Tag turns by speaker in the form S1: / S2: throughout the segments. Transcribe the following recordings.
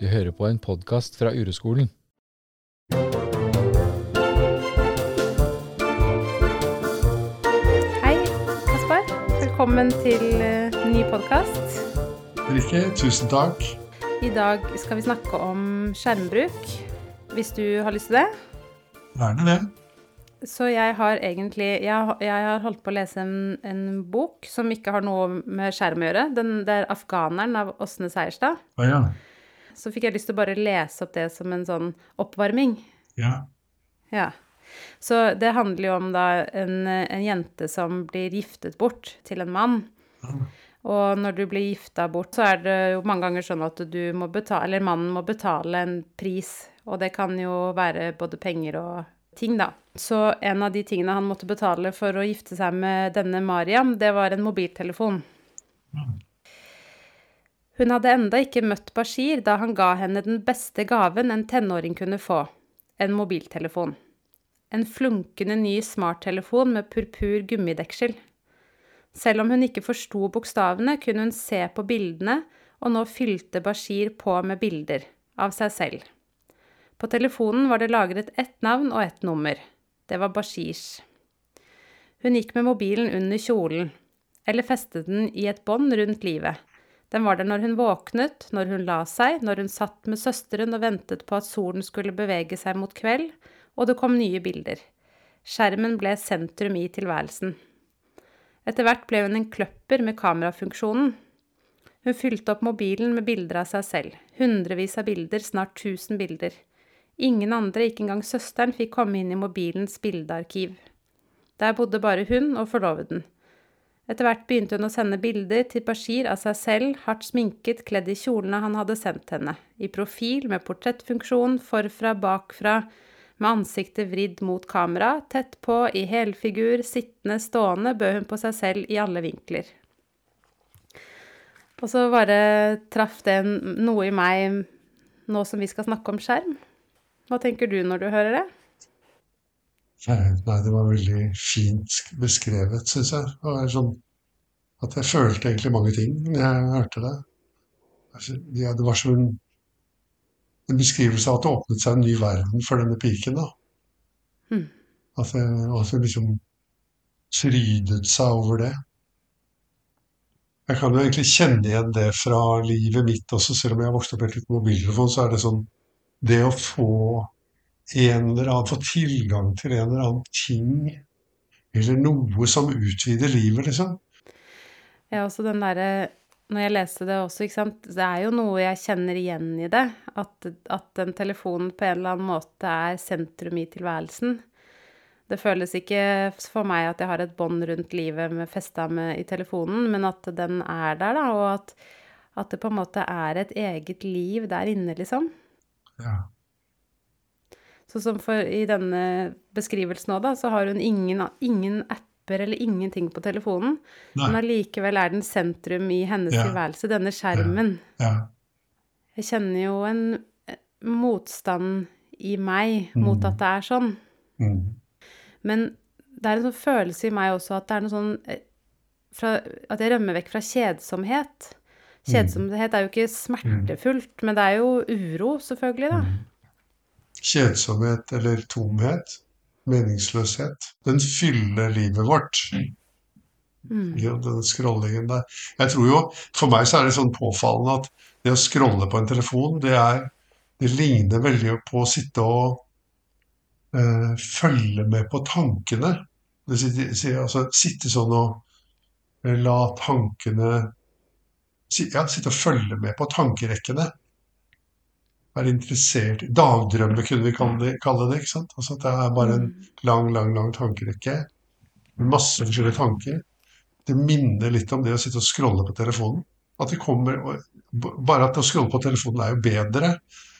S1: Du hører på en podkast fra Ureskolen.
S2: Hei, Kaspar. Velkommen til eh, ny podkast.
S3: Rikke, tusen takk.
S2: I dag skal vi snakke om skjermbruk, hvis du har lyst til det.
S3: Gjerne det.
S2: Så jeg har egentlig Jeg, har- jeg har holdt på å lese en, en bok som ikke har noe med skjerm å gjøre. Den, det er 'Afghaneren' av Åsne Seierstad.
S3: Å ja.
S2: Så fikk jeg lyst til å bare lese opp det som en sånn oppvarming.
S3: Ja.
S2: Ja. Så det handler jo om da en, en jente som blir giftet bort til en mann. Ja. Og når du blir gifta bort, så er det jo mange ganger sånn at du må betale, eller mannen må betale en pris. Og det kan jo være både penger og ting, da. Så en av de tingene han måtte betale for å gifte seg med denne Mariam, det var en mobiltelefon. Hun hadde enda ikke møtt Bashir da han ga henne den beste gaven en tenåring kunne få, en mobiltelefon. En flunkende ny smarttelefon med purpur gummideksel. Selv om hun ikke forsto bokstavene, kunne hun se på bildene, og nå fylte Bashir på med bilder av seg selv. På telefonen var det lagret ett navn og ett nummer. Det var Bashirs. Hun gikk med mobilen under kjolen, eller festet den i et bånd rundt livet. Den var der når hun våknet, når hun la seg, når hun satt med søsteren og ventet på at solen skulle bevege seg mot kveld, og det kom nye bilder. Skjermen ble sentrum i tilværelsen. Etter hvert ble hun en kløpper med kamerafunksjonen. Hun fylte opp mobilen med bilder av seg selv. Hundrevis av bilder, snart tusen bilder. Ingen andre, ikke engang søsteren, fikk komme inn i mobilens bildearkiv. Der bodde bare hun og forloveden. Etter hvert begynte hun å sende bilder til Bashir av seg selv, hardt sminket, kledd i kjolene han hadde sendt henne, i profil med portrettfunksjon, forfra, bakfra, med ansiktet vridd mot kamera, tett på, i helfigur, sittende, stående, bød hun på seg selv i alle vinkler. Og så bare traff det noe i meg nå som vi skal snakke om skjerm. Hva tenker du når du hører det?
S3: Nei, det var veldig fint beskrevet, syns jeg. Det var sånn at jeg følte egentlig mange ting når jeg hørte det. Altså, ja, det var som en, en beskrivelse av at det åpnet seg en ny verden for denne piken. da.
S2: Mm.
S3: At det, at det liksom frydet seg over det. Jeg kan jo egentlig kjenne igjen det fra livet mitt også, selv om jeg har vokst opp helt uten mobiltelefon. Så er det sånn Det å få en eller annen Få tilgang til en eller annen ting, eller noe som utvider livet, liksom.
S2: Ja, også den derre Når jeg leste det også, ikke sant Det er jo noe jeg kjenner igjen i det. At, at den telefonen på en eller annen måte er sentrum i tilværelsen. Det føles ikke for meg at jeg har et bånd rundt livet med festa med i telefonen, men at den er der, da, og at, at det på en måte er et eget liv der inne, liksom.
S3: Ja.
S2: Sånn som for i denne beskrivelsen nå, da, så har hun ingen, ingen apper eller ingenting på telefonen.
S3: Nei.
S2: Men allikevel er den sentrum i hennes
S3: Ja.
S2: tilværelse, denne skjermen.
S3: ja.
S2: Jeg kjenner jo en eh, motstand i meg mot at det er sånn.
S3: Mm.
S2: Men det er en sånn følelse i meg også at det er noe sånn eh, fra, At jeg rømmer vekk fra kjedsomhet. Kjedsomhet er jo ikke smertefullt, men det er jo uro, selvfølgelig, da.
S3: Kjedsomhet eller tomhet, meningsløshet, den fyller livet vårt. Ja, den scrollingen der. Jeg tror jo, For meg så er det sånn påfallende at det å scrolle på en telefon, det er Det ligner veldig på å sitte og eh, følge med på tankene. Det sitter, altså, sitte sånn og eh, la tankene Ja, sitte og følge med på tankerekkene. Være interessert i Dagdrømme kunne vi kalle det, ikke sant? Altså at det er bare en lang, lang, lang tankerekke. Masse forskjellige tanker det minner litt om det å sitte og scrolle på telefonen. At det kommer, Bare at å scrolle på telefonen er jo bedre,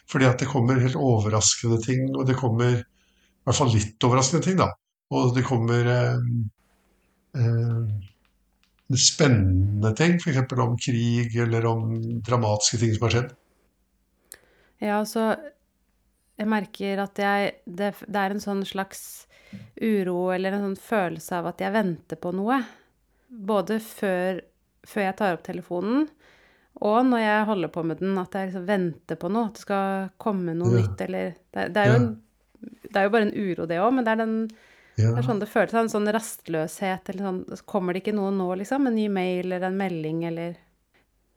S3: fordi at det kommer helt overraskende ting. Og det kommer i hvert fall litt overraskende ting, da. Og det kommer eh, eh, spennende ting, f.eks. om krig eller om dramatiske ting som har skjedd.
S2: Ja, altså Jeg merker at jeg det, det er en sånn slags uro eller en sånn følelse av at jeg venter på noe. Både før, før jeg tar opp telefonen, Og når jeg holder på med den, at jeg liksom venter på noe, at det skal komme noe
S3: Ja.
S2: nytt, eller det, det, er jo
S3: Ja.
S2: en, det er jo bare en uro, det òg, men det er, den,
S3: Ja.
S2: det er sånn det føles. En sånn rastløshet, eller sånn Kommer det ikke noe nå, liksom? En ny mail eller en melding, eller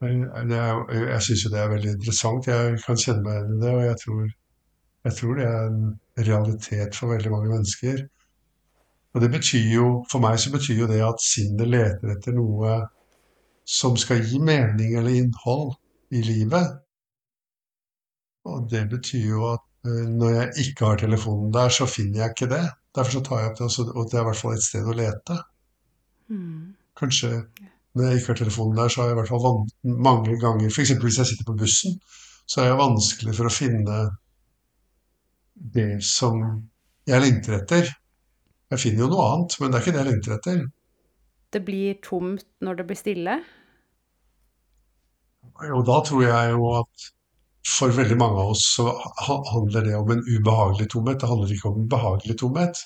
S3: er, jeg syns jo det er veldig interessant. Jeg kan kjenne meg igjen i det, og jeg tror, jeg tror det er en realitet for veldig mange mennesker. Og det betyr jo, For meg så betyr jo det at sinnet leter etter noe som skal gi mening eller innhold i livet. Og det betyr jo at eh, når jeg ikke har telefonen der, så finner jeg ikke det. Derfor så tar jeg opp det, og det er i hvert fall et sted å lete.
S2: mm.
S3: Kanskje når jeg ikke har telefonen der, så har jeg i hvert fall mange ganger F.eks. hvis jeg sitter på bussen, så er jeg vanskelig for å finne det som jeg lengter etter. Jeg finner jo noe annet, men det er ikke det jeg lengter etter.
S2: Det blir tomt når det blir stille.
S3: Jo, da tror jeg jo at for veldig mange av oss så handler det om en ubehagelig tomhet. Det handler ikke om en behagelig tomhet.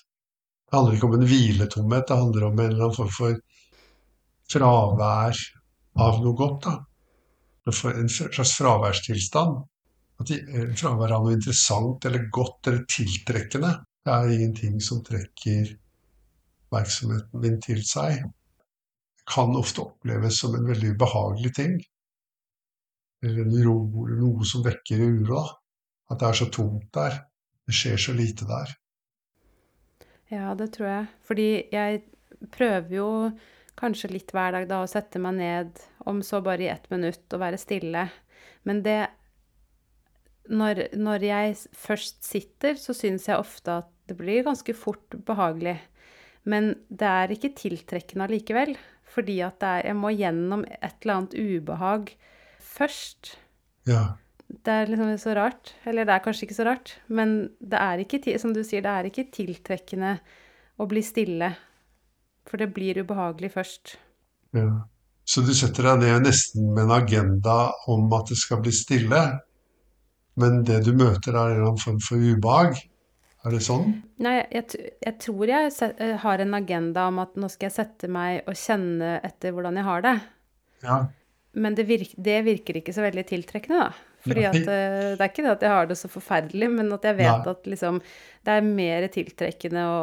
S3: Det handler ikke om en hviletomhet. Det handler om en eller annen form for fravær av noe godt. da. En slags fraværstilstand. At eh, fravær av noe interessant eller godt eller tiltrekkende. Det er ingenting som trekker oppmerksomheten min til seg. Kan ofte oppleves som en veldig ubehagelig ting eller en noe som vekker uro. At det er så tomt der. Det skjer så lite der.
S2: Ja, det tror jeg. Fordi jeg prøver jo kanskje litt hver dag da og sette meg ned, om så bare i ett minutt, og være stille. Men det Når, når jeg først sitter, så syns jeg ofte at det blir ganske fort behagelig. Men det er ikke tiltrekkende allikevel. Fordi at det er, jeg må gjennom et eller annet ubehag først.
S3: Ja.
S2: Det er liksom så rart. Eller det er kanskje ikke så rart, men det er ikke, som du sier, det er ikke tiltrekkende å bli stille. For det blir ubehagelig først.
S3: ja. Så du setter deg ned nesten med en agenda om at det skal bli stille, men det du møter er en eller annen form for ubehag? Er det sånn?
S2: Nei, jeg, jeg tror jeg eh, har en agenda om at nå skal jeg sette meg og kjenne etter hvordan jeg har det.
S3: Ja.
S2: Men det, virker, det virker ikke så veldig tiltrekkende, da. Fordi at eh, det er ikke det at jeg har det så forferdelig, men at jeg vet
S3: Nei.
S2: at liksom det er mer tiltrekkende å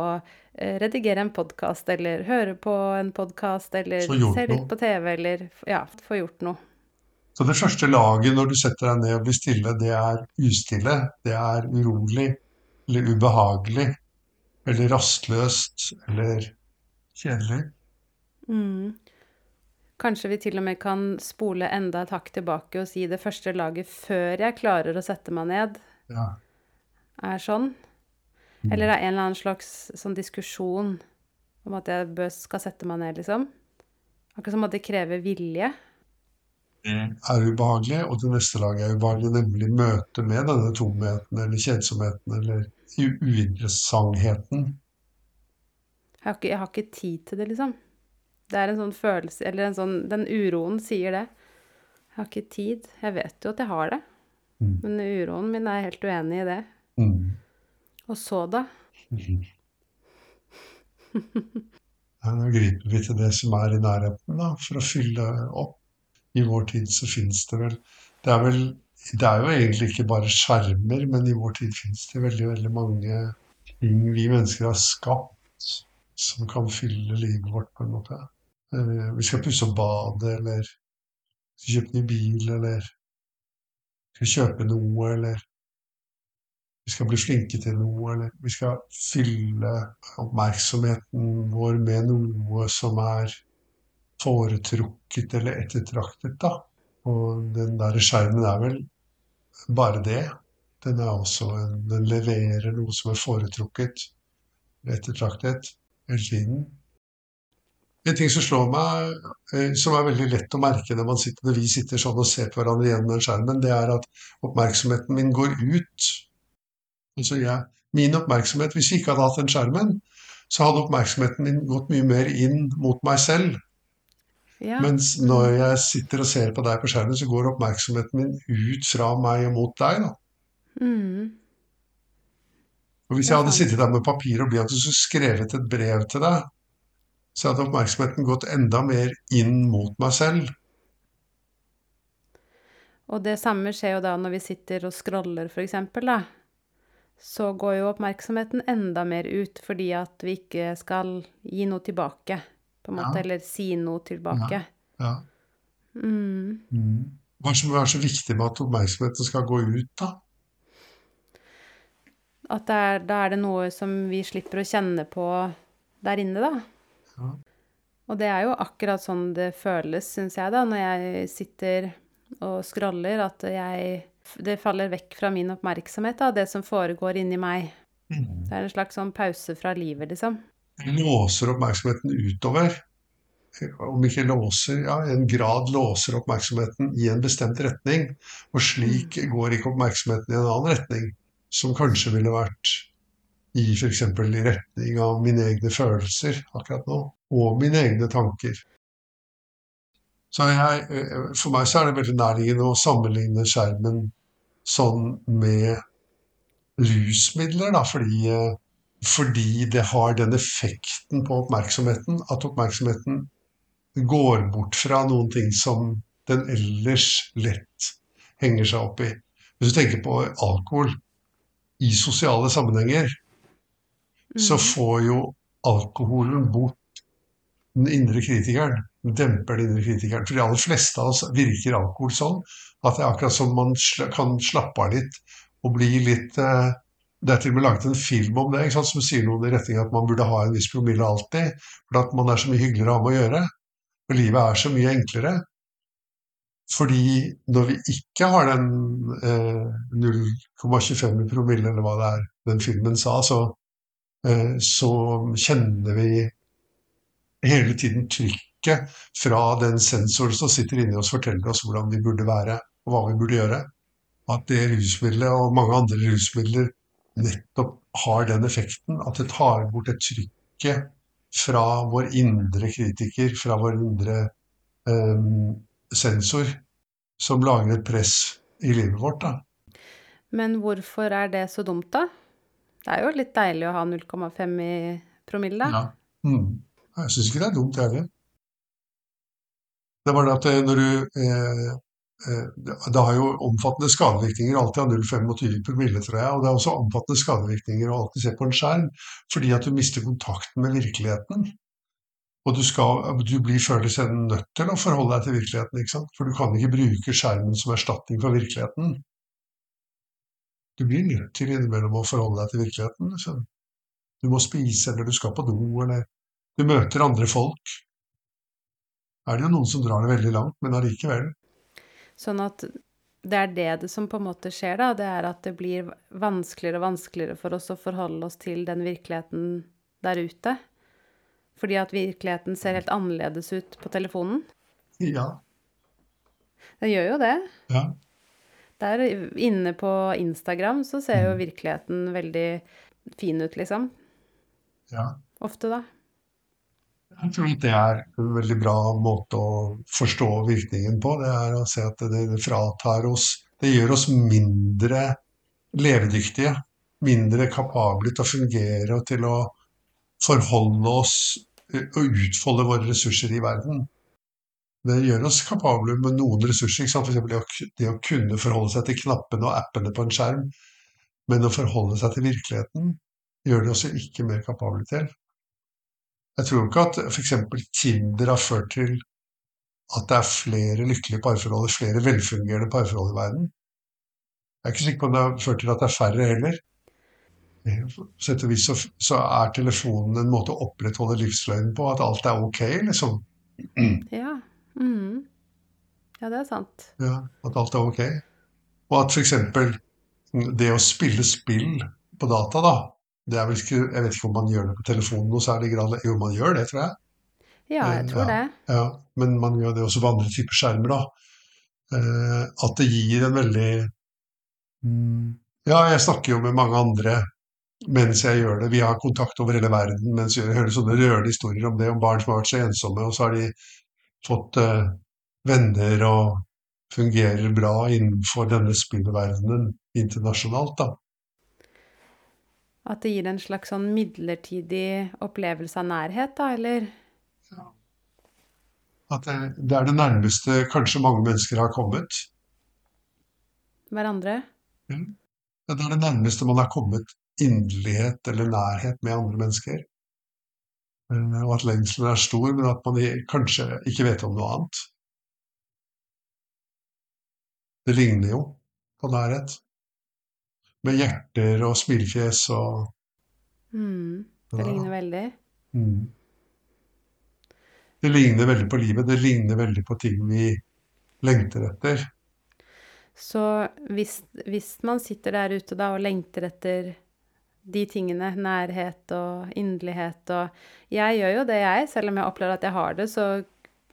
S2: redigere en podkast, eller høre på en podkast, eller se litt på TV, eller ja, få gjort noe.
S3: Så det første laget når du setter deg ned og blir stille, det er ustille. Det er urolig eller ubehagelig eller rastløst eller kjedelig.
S2: Mm. Kanskje vi til og med kan spole enda et hakk tilbake og si det første laget før jeg klarer å sette meg ned,
S3: Ja.
S2: er sånn. Eller det er en eller annen slags sånn diskusjon om at jeg bør, skal sette meg ned, liksom. Akkurat som at det krever vilje.
S3: Det er ubehagelig, og det neste laget er ubehagelig, nemlig møtet med denne tomheten eller kjedsomheten eller uinteressantheten.
S2: Jeg har, ikke, jeg har ikke tid til det, liksom. Det er en sånn følelse Eller en sånn Den uroen sier det. Jeg har ikke tid. Jeg vet jo at jeg har det.
S3: Mm.
S2: Men uroen min er helt uenig i det. Og så, da?
S3: Da griper vi til det som er i nærheten, da, for å fylle opp. I vår tid så finnes det vel Det er vel det er jo egentlig ikke bare skjermer, men i vår tid finnes det veldig, veldig mange ting vi mennesker har skapt som kan fylle livet vårt på en måte. Eh, Vi skal pusse opp badet, eller kjøpe ny bil, eller kjøpe noe, eller vi skal bli flinke til noe, eller vi skal fylle oppmerksomheten vår med noe som er foretrukket eller ettertraktet, da. Og den der skjermen er vel bare det. Den en, den leverer noe som er foretrukket, eller ettertraktet, hele tiden. En ting som slår meg, eh, som er veldig lett å merke når, sitter, når vi sitter sånn og ser på hverandre gjennom den skjermen, det er at oppmerksomheten min går ut. Altså jeg, min oppmerksomhet, Hvis jeg ikke hadde hatt den skjermen, så hadde oppmerksomheten min gått mye mer inn mot meg selv.
S2: Ja.
S3: Mens når jeg sitter og ser på deg på skjermen, så går oppmerksomheten min ut fra meg og mot deg. Da.
S2: Mm.
S3: Og Hvis jeg hadde sittet der med papir og blyant og skrevet et brev til deg, så hadde oppmerksomheten gått enda mer inn mot meg selv.
S2: Og det samme skjer jo da når vi sitter og scroller, da. Så går jo oppmerksomheten enda mer ut fordi at vi ikke skal gi noe tilbake, på en måte,
S3: Ja.
S2: eller si noe tilbake.
S3: Ja.
S2: Mm.
S3: Hva er det som er så viktig med at oppmerksomheten skal gå ut, da?
S2: At det er, da er det noe som vi slipper å kjenne på der inne, da.
S3: Ja.
S2: Og det er jo akkurat sånn det føles, syns jeg, da, når jeg sitter og scroller, at jeg Det faller vekk fra min oppmerksomhet, da, det som foregår inni meg. Det er en slags sånn pause fra livet, liksom.
S3: Låser oppmerksomheten utover. Om ikke låser, ja, en grad låser oppmerksomheten i en bestemt retning. Og slik går ikke oppmerksomheten i en annen retning, som kanskje ville vært i f.eks. i retning av mine egne følelser akkurat nå, og mine egne tanker. Så jeg, eh, for meg så er det veldig nærliggende å sammenligne skjermen sånn med rusmidler, da, fordi, eh, fordi det har den effekten på oppmerksomheten at oppmerksomheten går bort fra noen ting som den ellers lett henger seg opp i. Hvis du tenker på alkohol i sosiale sammenhenger, så får jo alkoholen bort den indre kritikeren. Demper den indre kritikeren. For de aller fleste av oss virker alkohol sånn at det er akkurat som man kan slappe av litt og bli litt eh, Det er til og med laget en film om det ikke sant, som sier noe i retning av at man burde ha en viss promille alltid. For at man er så mye hyggeligere ha med å gjøre. Og livet er så mye enklere. Fordi når vi ikke har den eh, 0,25 i promille, eller hva det er den filmen sa, så, eh, så kjenner vi hele tiden trykket fra den sensoren som sitter inni oss, forteller oss hvordan vi burde være, og hva vi burde gjøre. At det rusmiddelet og mange andre rusmidler nettopp har den effekten at det tar bort det trykket fra vår indre kritiker, fra vår indre eh, sensor, som lager et press i livet vårt. Da.
S2: Men hvorfor er det så dumt, da? Det er jo litt deilig å ha 0,5 i promille.
S3: Ja. Mm. Jeg syns ikke det er dumt, jeg heller. Det er bare at eh, når du eh, eh, Det har jo omfattende skadevirkninger alltid av 0,25 promille, tror jeg. Og det er også omfattende skadevirkninger å alltid se på en skjerm, fordi at du mister kontakten med virkeligheten. Og du, skal, du blir før eller siden nødt til å forholde deg til virkeligheten, ikke sant? for du kan ikke bruke skjermen som erstatning for virkeligheten. Du blir nødt til innimellom å forholde deg til virkeligheten. Liksom. Du må spise, eller du skal på do, eller du møter andre folk. Er det jo noen som drar det veldig langt, men allikevel.
S2: Sånn at det er det, det som på en måte skjer, da. Det er at det blir vanskeligere og vanskeligere for oss å forholde oss til den virkeligheten der ute. Fordi at virkeligheten ser helt annerledes ut på telefonen.
S3: Ja.
S2: Den gjør jo det.
S3: ja.
S2: Der inne på Instagram så ser jo virkeligheten veldig fin ut, liksom.
S3: ja.
S2: Ofte, da.
S3: Det er en veldig bra måte å forstå virkningen på. Det er å se at det, fratar oss Det gjør oss mindre levedyktige. Mindre kapable til å fungere og til å forholde oss og utfolde våre ressurser i verden. Det gjør oss kapable med noen ressurser. f.eks. Det å kunne forholde seg til knappene og appene på en skjerm. Men å forholde seg til virkeligheten gjør det oss ikke mer kapable til. Jeg tror ikke at f.eks. Tinder har ført til at det er flere lykkelige parforhold, flere velfungerende parforhold i verden. Jeg er ikke sikker på om det har ført til at det er færre heller. Sett og vis så, så er telefonen en måte å opprettholde livsløgnen på, at alt er ok, liksom.
S2: Ja. Mm. Ja, det er sant.
S3: Ja, at alt er ok. Og at f.eks. det å spille spill på data, da det er vel ikke, Jeg vet ikke om man gjør det på telefonen noe særlig grad. Jo, man gjør det, tror jeg.
S2: Ja, jeg tror det.
S3: Ja, Men man gjør det også på andre typer skjermer, da. Eh, at det gir en veldig Ja, jeg snakker jo med mange andre mens jeg gjør det. Vi har kontakt over hele verden mens jeg hører sånne rørende historier om det, om barn som har vært så ensomme, og så har de fått eh, venner og fungerer bra innenfor denne spillverdenen internasjonalt, da.
S2: At det gir en slags sånn midlertidig opplevelse av nærhet, da, eller?
S3: At det, det er det nærmeste kanskje mange mennesker har kommet.
S2: hverandre.
S3: Ja, Det er det nærmeste man har kommet inderlighet eller nærhet med andre mennesker. Eh, Og at lengselen er stor, men at man kanskje ikke vet om noe annet. Det ligner jo på nærhet. Med hjerter og smilefjes og
S2: Mm. Det
S3: Ja.
S2: ligner veldig.
S3: mm. Det ligner veldig på livet. Det ligner veldig på ting vi lengter etter.
S2: Så hvis, hvis man sitter der ute da og lengter etter de tingene, nærhet og inderlighet og Jeg gjør jo det, jeg. Selv om jeg opplever at jeg har det, så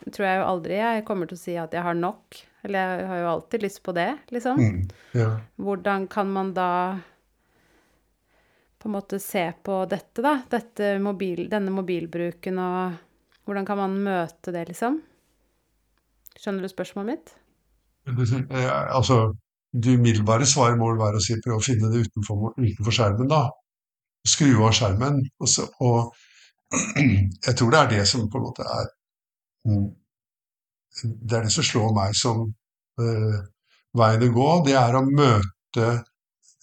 S2: tror jeg jo aldri jeg kommer til å si at jeg har nok. Eller jeg har jo alltid lyst på det, liksom.
S3: Mm. Ja.
S2: Hvordan kan man da på en måte se på dette, da? Dette mobil, denne mobilbruken og Hvordan kan man møte det, liksom? Skjønner du spørsmålet mitt?
S3: Eh, Altså, det umiddelbare svaret må vel være å si prøv å finne det utenfor, utenfor skjermen, da. Skru av skjermen. Og, så, og jeg tror det er det som på en måte er mm, Det er det som slår meg som uh, veien å gå. Det er å møte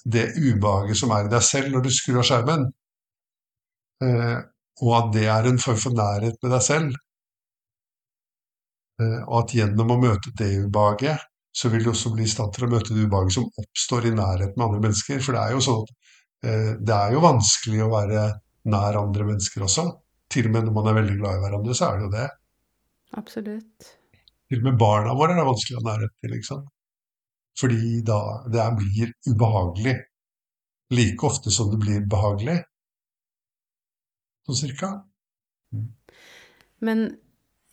S3: det ubehaget som er i deg selv når du skrur av skjermen. Uh, og at det er en form for nærhet med deg selv. Uh, og at gjennom å møte det ubehaget, så vil du også bli i stand til å møte det ubehaget som oppstår i nærhet med andre mennesker. For det er jo sånn det er jo vanskelig å være nær andre mennesker også. Til og med når man er veldig glad i hverandre, så er det jo det.
S2: Absolutt.
S3: Til og med barna våre er det vanskelig å ha nærhet til, sant. Fordi da det blir ubehagelig like ofte som det blir behagelig. Sånn cirka.
S2: Men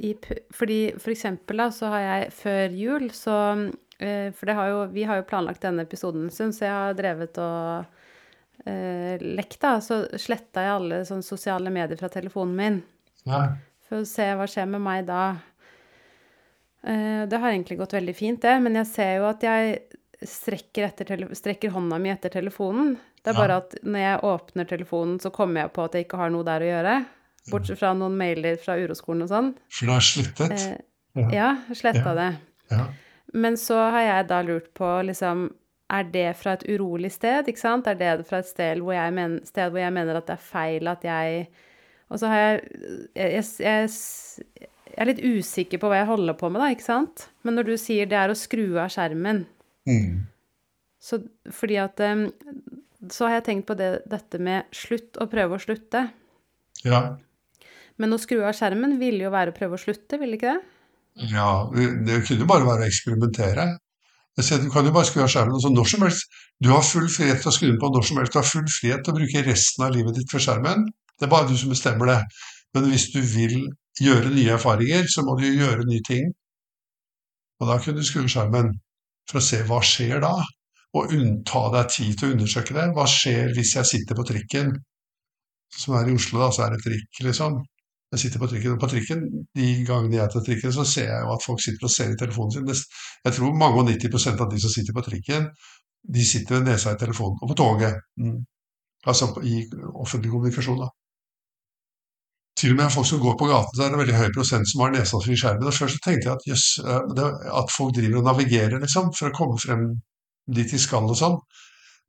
S2: i, fordi for eksempel da, så har jeg før jul, så eh, For det har jo, vi har jo planlagt denne episoden en stund, så jeg har drevet og eh, lekt, da. Så sletta jeg alle sånne sosiale medier fra telefonen min.
S3: Ja.
S2: For å se hva skjer med meg da. Eh, det har egentlig gått veldig fint, det. Men jeg ser jo at jeg strekker, strekker hånda mi etter telefonen. Det er bare at når jeg åpner telefonen, så kommer jeg på at jeg ikke har noe der å gjøre. Bortsett fra noen mailer fra uroskolen og sånn.
S3: For du har slettet.
S2: Eh,
S3: Ja.
S2: ja, sletta
S3: Ja.
S2: det.
S3: Ja.
S2: Men så har jeg da lurt på liksom Er det fra et urolig sted, ikke sant? Er det fra et sted hvor jeg, men, sted hvor jeg mener at det er feil at jeg Og så har jeg jeg, jeg jeg er litt usikker på hva jeg holder på med, da, ikke sant? Men når du sier det er å skru av skjermen,
S3: Mm.
S2: så fordi at Så har jeg tenkt på det, dette med slutt og prøve å slutte.
S3: ja.
S2: Men å skru av skjermen ville jo være å prøve å slutte, ville ikke det?
S3: Ja, det kunne bare være å eksperimentere. Du kan jo bare skru av skjermen altså når som helst. Du har full frihet til å skru den på når som helst. Du har full frihet til å bruke resten av livet ditt for skjermen. Det er bare du som bestemmer det. Men hvis du vil gjøre nye erfaringer, så må du gjøre nye ting. Og da kunne du skru skjermen for å se hva skjer da. Og unnta deg tid til å undersøke det. Hva skjer hvis jeg sitter på trikken? Som er i Oslo, da, så er det trikk, liksom. Jeg sitter på trikken, og på trikken, de gangene jeg tar trikken, så ser jeg jo at folk sitter og ser i telefonen sin. Jeg tror mange og 90% av de som sitter på trikken, de sitter med nesa i telefonen. Og på toget. Mm. Altså i offentlig kommunikasjon, da. Til og med folk som går på gaten, så er det veldig høy prosent som har nesa si i skjermen. Og så tenkte jeg at jøss, yes, at folk driver og navigerer, liksom, for å komme frem dit de skal og sånn.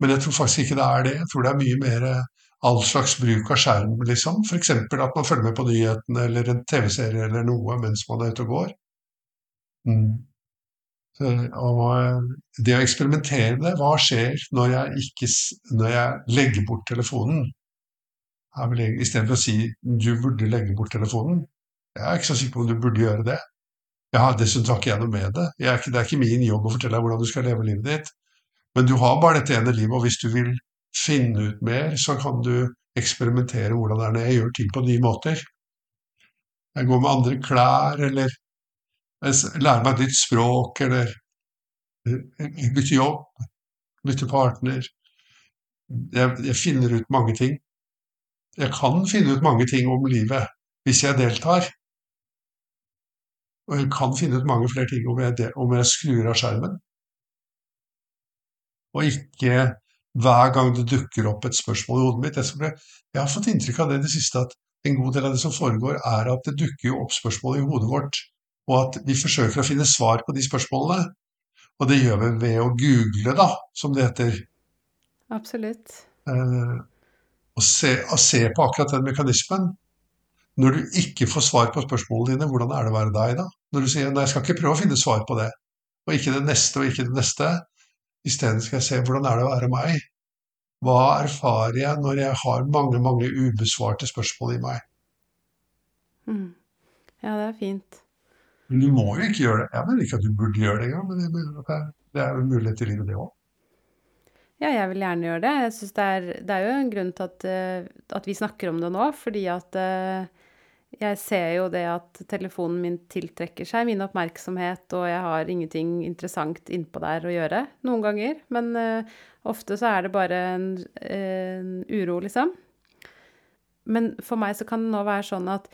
S3: Men jeg tror faktisk ikke det er det. Jeg tror det er mye mer eh, all slags bruk av skjerm, liksom. F.eks. at man følger med på nyhetene eller en TV-serie eller noe mens man er ute og går. Mm. Så, og eh, det å eksperimentere med det, hva skjer når jeg, ikke, når jeg legger bort telefonen? Er vel Istedenfor å si du burde legge bort telefonen. Jeg er ikke så sikker på om du burde gjøre det. Har dessuten har ikke med det. Er ikke, det er ikke min jobb å fortelle deg hvordan du skal leve livet ditt. Men du har bare dette ene livet, og hvis du vil finne ut mer, så kan du eksperimentere hvordan det er når jeg gjør ting på nye måter. Jeg går med andre klær, eller lærer meg et nytt språk, eller eh, bytter jobb, bytter partner. Jeg, jeg finner ut mange ting. Jeg kan finne ut mange ting om livet hvis jeg deltar. Og jeg kan finne ut mange flere ting om jeg, om jeg skrur av skjermen. Og ikke hver gang det dukker opp et spørsmål i hodet mitt. Jeg, jeg har fått inntrykk av det i det siste, at en god del av det som foregår, er at det dukker opp spørsmål i hodet vårt, og at vi forsøker å finne svar på de spørsmålene. Og det gjør vi ved å google, da, som det heter.
S2: Absolutt.
S3: Eh, og, se, å se på akkurat den mekanismen. Når du ikke får svar på spørsmålene dine, hvordan er det å være deg da? Når du sier nei, jeg skal ikke prøve å finne svar på det, og ikke det neste og ikke det neste. Isteden skal jeg se hvordan er det å være meg. Hva erfarer jeg når jeg har mange, mange ubesvarte spørsmål i meg?
S2: Mm. Ja, det er fint.
S3: Men du må jo ikke gjøre det. Jeg mener ikke at du burde gjøre det engang, men er, det er en mulighet i livet, det òg.
S2: Ja, jeg vil gjerne gjøre det. Jeg synes det, er, det er jo en grunn til at, eh, at vi snakker om det nå, fordi at uh, jeg ser jo det at telefonen min tiltrekker seg min oppmerksomhet, og jeg har ingenting interessant innpå der å gjøre noen ganger. Men uh, ofte så er det bare en, en, uro, liksom. Men for meg så kan det nå være sånn at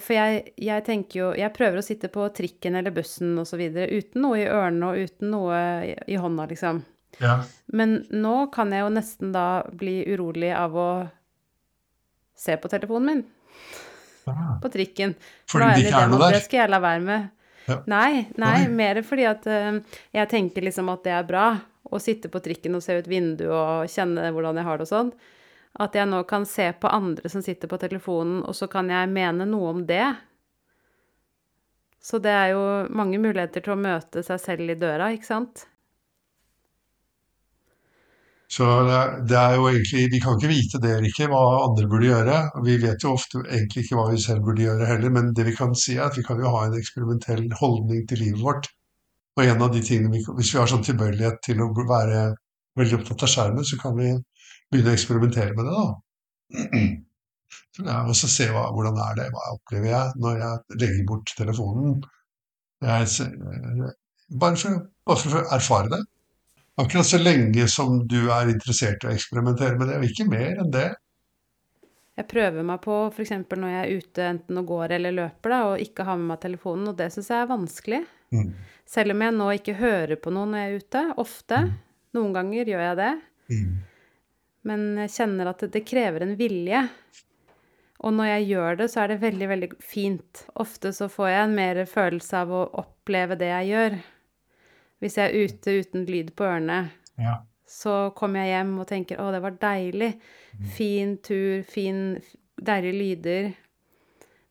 S2: For jeg, jeg, tenker jo Jeg prøver å sitte på trikken eller bussen osv. uten noe i ørene og uten noe i, i hånda, liksom.
S3: Ja.
S2: Men nå kan jeg jo nesten da bli urolig av å se på telefonen min.
S3: Ja.
S2: På trikken.
S3: Fordi det ikke er noe der?
S2: Det skal jeg la være med.
S3: Ja.
S2: Nei, nei,
S3: Nei.
S2: mer fordi at uh, jeg tenker liksom at det er bra å sitte på trikken og se ut vinduet og kjenne hvordan jeg har det og sånn. At jeg nå kan se på andre som sitter på telefonen, og så kan jeg mene noe om det. Så det er jo mange muligheter til å møte seg selv i døra, ikke sant?
S3: Så det er, jo egentlig Vi kan ikke vite det eller ikke, hva andre burde gjøre. Vi vet jo ofte egentlig ikke hva vi selv burde gjøre heller, men det vi kan si er at vi kan jo ha en eksperimentell holdning til livet vårt. Og en av de tingene vi, Hvis vi har sånn tilbøyelighet til å være veldig opptatt av skjermen, så kan vi begynne å eksperimentere med det. da. Så og så se hva, hvordan er det, hva opplever jeg når jeg legger bort telefonen. Jeg, bare, for, bare for å erfare det. Akkurat så lenge som du er interessert i å eksperimentere med det, og ikke mer enn det.
S2: Jeg prøver meg på f.eks. når jeg er ute enten og går eller løper, da, og ikke har med meg telefonen, og det syns jeg er vanskelig.
S3: Mm.
S2: Selv om jeg nå ikke hører på noen når jeg er ute. Ofte. Noen ganger gjør jeg det.
S3: Mm.
S2: Men jeg kjenner at det, det krever en vilje. Og når jeg gjør det, så er det veldig, veldig fint. Ofte så får jeg en mer følelse av å oppleve det jeg gjør. Hvis jeg er ute uten lyd på ørene,
S3: Ja.
S2: så kommer jeg hjem og tenker 'Å, det var deilig'. Fin tur, fin, deilige lyder.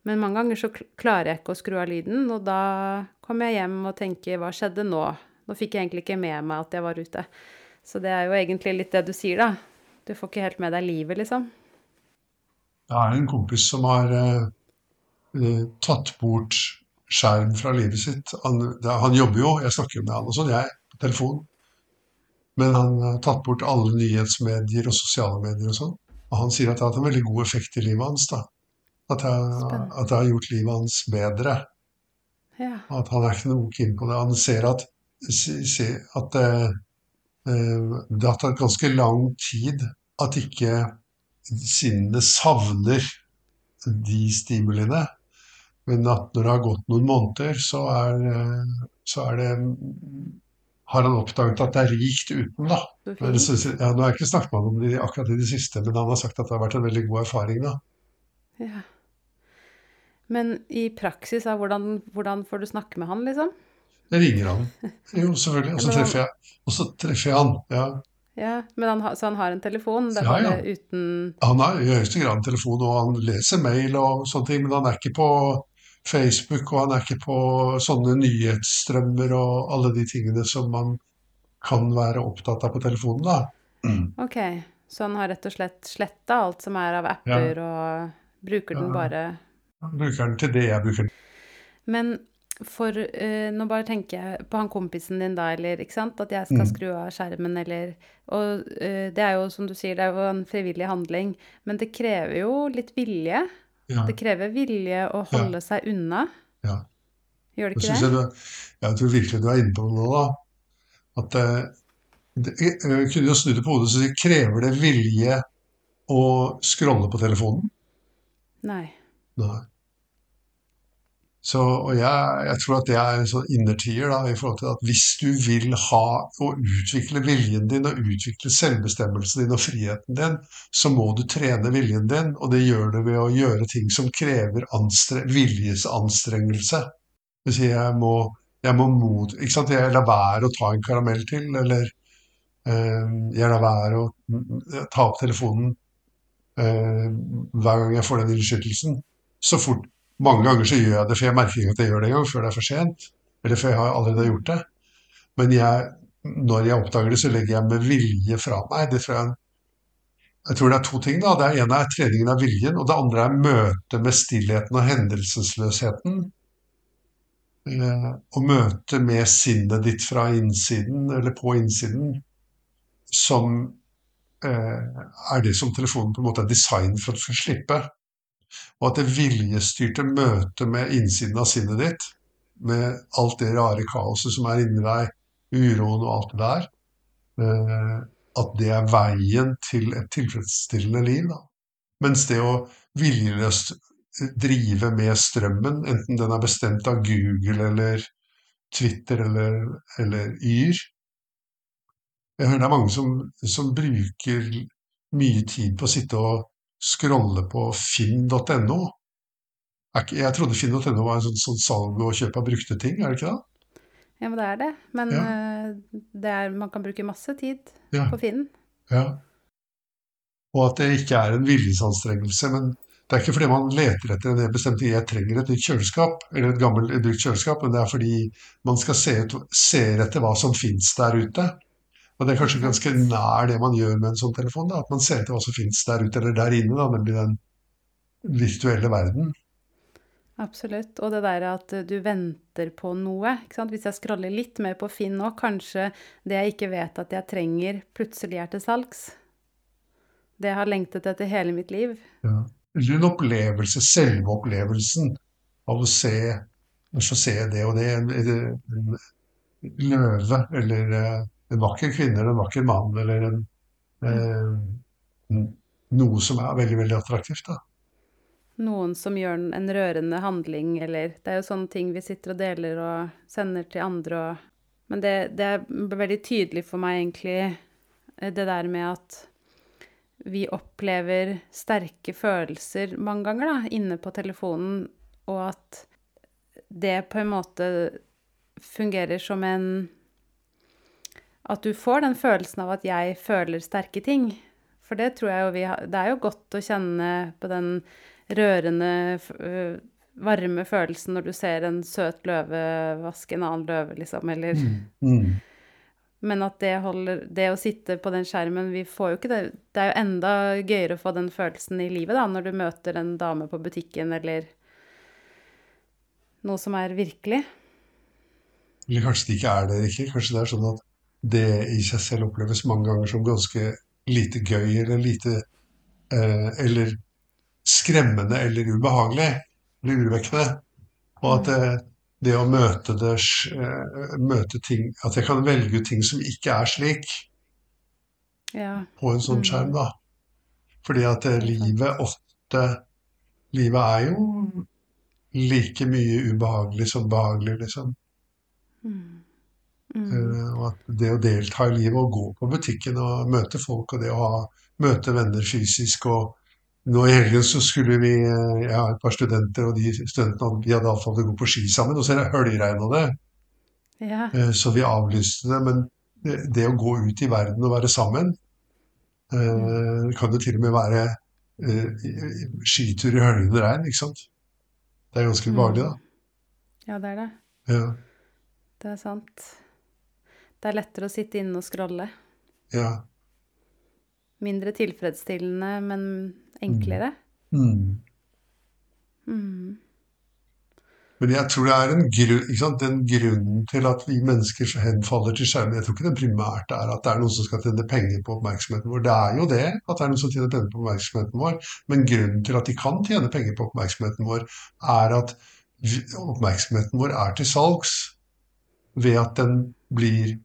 S2: Men mange ganger så klarer jeg ikke å skru av lyden, og da kommer jeg hjem og tenker 'Hva skjedde nå?' Nå fikk jeg egentlig ikke med meg at jeg var ute. Så det er jo egentlig litt det du sier, da. Du får ikke helt med deg livet, liksom.
S3: Jeg har en kompis som har eh, eh, tatt bort skjerm fra livet sitt. Han, det, han jobber jo, jeg snakker jo med han og sånn, jeg, på telefon. Men han har tatt bort alle nyhetsmedier og sosiale medier og sånn. Og han sier at det har hatt en veldig god effekt i livet hans. da. At det, at det har gjort livet hans bedre.
S2: Ja.
S3: At han er ikke noe keen på det. Han ser at, at eh, eh, det har tatt ganske lang tid at ikke sinnet savner de stimuliene. Men at når det har gått noen måneder, så er, eh, så er det har han oppdaget at det er rikt uten, da. Men så- Ja, nå har jeg ikke snakket med ham om det akkurat i det siste, men han har sagt at det har vært en veldig god erfaring. da.
S2: Ja. Men i praksis, da, hvordan, hvordan får du snakke med han, liksom?
S3: Jeg ringer han. Jo, selvfølgelig. Og så treffer jeg, og så treffer jeg han. Ja.
S2: Ja, men han, Så han har en telefon? Det
S3: Ja, ja.
S2: uten
S3: Han har i høyeste grad en telefon, og han leser mail og sånne ting, men han er ikke på Facebook, og han er ikke på sånne nyhetsstrømmer og alle de tingene som man kan være opptatt av på telefonen, da.
S2: Ok, så han har rett og slett sletta alt som er av apper, og bruker den
S3: Ja.
S2: bare
S3: Han bruker den til det jeg bruker den.
S2: Men for uh, Nå bare tenker jeg på han kompisen din da, eller ikke sant? At jeg skal
S3: Mm.
S2: skru av skjermen, eller Og uh, det er jo, som du sier, det er jo en frivillig handling. Men det krever jo litt vilje.
S3: Ja,
S2: Det krever vilje å holde seg unna.
S3: ja.
S2: Gjør det
S3: Det
S2: ikke det?
S3: jeg, du, jeg tror virkelig du er inne på noe da. At det, det, jeg kunne jo snu det på hodet og si krever det vilje å scrolle på telefonen?
S2: Nei.
S3: Nei. Så, og jeg, jeg tror at det er en sånn innertier da, i forhold til at hvis du vil ha og utvikle viljen din og utvikle selvbestemmelsen din og friheten din, så må du trene viljen din, og det gjør du ved å gjøre ting som krever anstre, viljesanstrengelse. Det vil si jeg må, Jeg må mot... Ikke sant? Jeg lar være å ta en karamell til, eller øh, jeg lar være å ta opp telefonen øh, hver gang jeg får den innskytelsen. Så fort Mange ganger så gjør jeg det, for jeg merker ikke at jeg gjør det engang før det er for sent. Eller før jeg har allerede gjort det. Men jeg, når jeg oppdager det, så legger jeg med vilje fra meg. Det tror jeg, jeg tror det er to ting. da. Det ene er treningen av viljen, og det andre er møtet med stillheten og hendelsesløsheten. Å og møtet med sinnet ditt fra innsiden, eller på innsiden, som eh, er det som telefonen på en måte er designet for skal slippe. Og at det viljestyrte møtet med innsiden av sinnet ditt, med alt det rare kaoset som er inni deg, uroen og alt det der, eh, at det er veien til et tilfredsstillende liv. Da. Mens det å viljeløst drive med strømmen, enten den er bestemt av Google eller Twitter eller, eller Yr Jeg hører det er mange som, som bruker mye tid på å sitte og scrolle på finn.no. Jeg trodde finn.no var en sånn, sånn salg og kjøp av brukte ting, er det ikke det?
S2: Ja, men det er det. Men
S3: Ja.
S2: eh, det er, man kan bruke masse tid
S3: Ja.
S2: på Finn.
S3: Ja. Og at det ikke er en viljesanstrengelse. Men det er ikke fordi man leter etter en bestemt. Jeg trenger et nytt kjøleskap, eller et gammelt brukt kjøleskap, men det er fordi man skal se ut, ser etter hva som fins der ute. Og det er kanskje ganske nær det man gjør med en sånn telefon. Da, at man ser etter hva som fins der ute, eller der inne, da, nemlig den virtuelle verden.
S2: Absolutt. Og det der at du venter på noe. Ikke sant? Hvis jeg scroller litt mer på Finn nå, kanskje det jeg ikke vet at jeg trenger, plutselig er til salgs. Det jeg har lengtet etter hele mitt liv.
S3: Ja. Eller en opplevelse, selve opplevelsen av å se, så ser se det og det. En løve, eller eh, en vakker kvinne, eller en vakker mann, eller en, eh, noe som er veldig, veldig attraktivt. da.
S2: Noen som gjør en- en rørende handling, eller Det er jo sånne ting vi sitter og deler og sender til andre og Men det, det er veldig tydelig for meg, egentlig, eh, det der med at vi opplever sterke følelser mange ganger da, inne på telefonen, og at det på en måte fungerer som en At du får den følelsen av at jeg føler sterke ting. For det tror jeg jo vi har Det er jo godt å kjenne på den rørende, øh, varme følelsen når du ser en søt løve vaske en annen løve, liksom, eller
S3: Mm.
S2: Men at det holder Det å sitte på den skjermen Vi får jo ikke det Det er jo enda gøyere å få den følelsen i livet, da, når du møter en dame på butikken, eller noe som er virkelig.
S3: Eller kanskje det ikke er det ikke. Kanskje det er sånn at det i seg selv oppleves mange ganger som ganske lite gøy, eller lite eh, Eller skremmende eller ubehagelig. Eller urovekkende. Og at det, det å møte det eh, Møte ting At jeg kan velge ut ting som ikke er slik,
S2: Ja.
S3: på en sånn
S2: Mm.
S3: skjerm, da. Fordi at eh, livet ofte Livet er jo like mye ubehagelig som behagelig, liksom.
S2: Mm. Mm.
S3: Eh, Og at det å delta i livet og gå på butikken og møte folk og det å ha, møte venner fysisk og nå i helgen så skulle vi eh, Jeg har et par studenter, og de studentene vi hadde avtalt å gå på ski sammen, og så er det,
S2: Ja.
S3: eh, så vi avlyste det. Men det, det å gå ut i verden og være sammen eh, kan jo til og med være skitur i høljende regn, ikke sant. Det er ganske ubehagelig, da.
S2: ja, det er det.
S3: Ja,
S2: Det er sant. Det er lettere å sitte inne og scrolle.
S3: ja.
S2: Mindre tilfredsstillende, men enklere.
S3: Mm.
S2: Mm.
S3: Men jeg tror det er en grunn, den grunnen til at vi mennesker henfaller til skjermen. Jeg tror ikke det primært er at det er noen som skal tjene penger på oppmerksomheten vår. Det er jo det, at det er noen som tjener penger på oppmerksomheten vår. Men grunnen til at de kan tjene penger på oppmerksomheten vår, er at oppmerksomheten vår er til salgs ved at den blir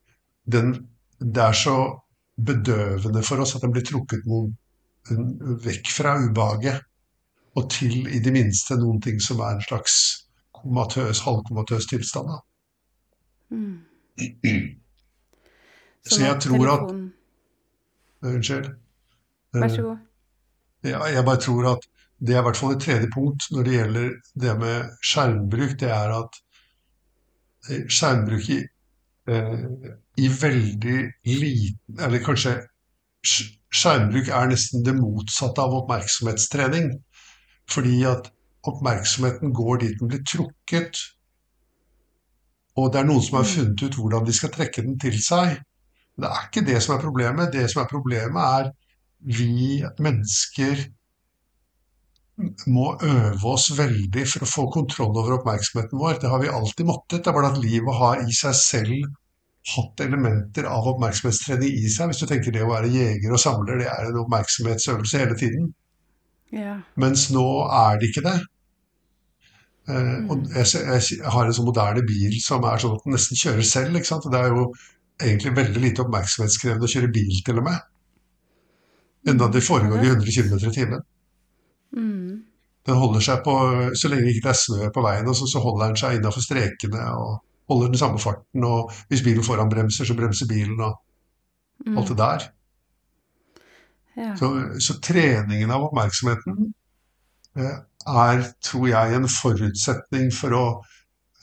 S3: den, Det er så bedøvende for oss at den blir trukket mot, vekk fra ubehaget og til i det minste noen ting som er en slags komatøs, halvkomatøs tilstand.
S2: Mm.
S3: Så
S2: Sånn
S3: jeg
S2: at
S3: tror at Unnskyld.
S2: Vær så god.
S3: Ja, jeg bare tror at det er i hvert fall et tredje punkt når det gjelder det med skjermbruk. Det er at eh, skjermbruk i, eh, i veldig liten Eller kanskje sk- skjermbruk er nesten det motsatte av oppmerksomhetstrening. Fordi at oppmerksomheten går dit den blir trukket. Og det er noen som har
S2: Mm.
S3: funnet ut hvordan de skal trekke den til seg. Det er ikke det som er problemet. Det som er problemet, er vi mennesker må øve oss veldig for å få kontroll over oppmerksomheten vår. Det har vi alltid måttet. Det er bare at livet har i seg selv hatt elementer av oppmerksomhetstrening i seg. Hvis du tenker det å være jeger og samler, det er en oppmerksomhetsøvelse hele tiden.
S2: Ja.
S3: Mens nå er det ikke det. Mm. og
S2: Mm.
S3: jeg, jeg, jeg har en sånn moderne bil som er sånn at den nesten kjører selv. ikke sant? Og Det er jo egentlig veldig lite oppmerksomhetskrevende å kjøre bil, til og med. Enda det foregår i 100 km i timen.
S2: Mm.
S3: Den holder seg på, Så lenge det ikke er snø på veien, og så, så holder den seg innafor strekene og holder den samme farten. Og hvis bilen foran bremser, så bremser bilen og
S2: Mm.
S3: alt det der.
S2: Ja.
S3: Så, så treningen av oppmerksomheten eh, er, tror jeg, en forutsetning for å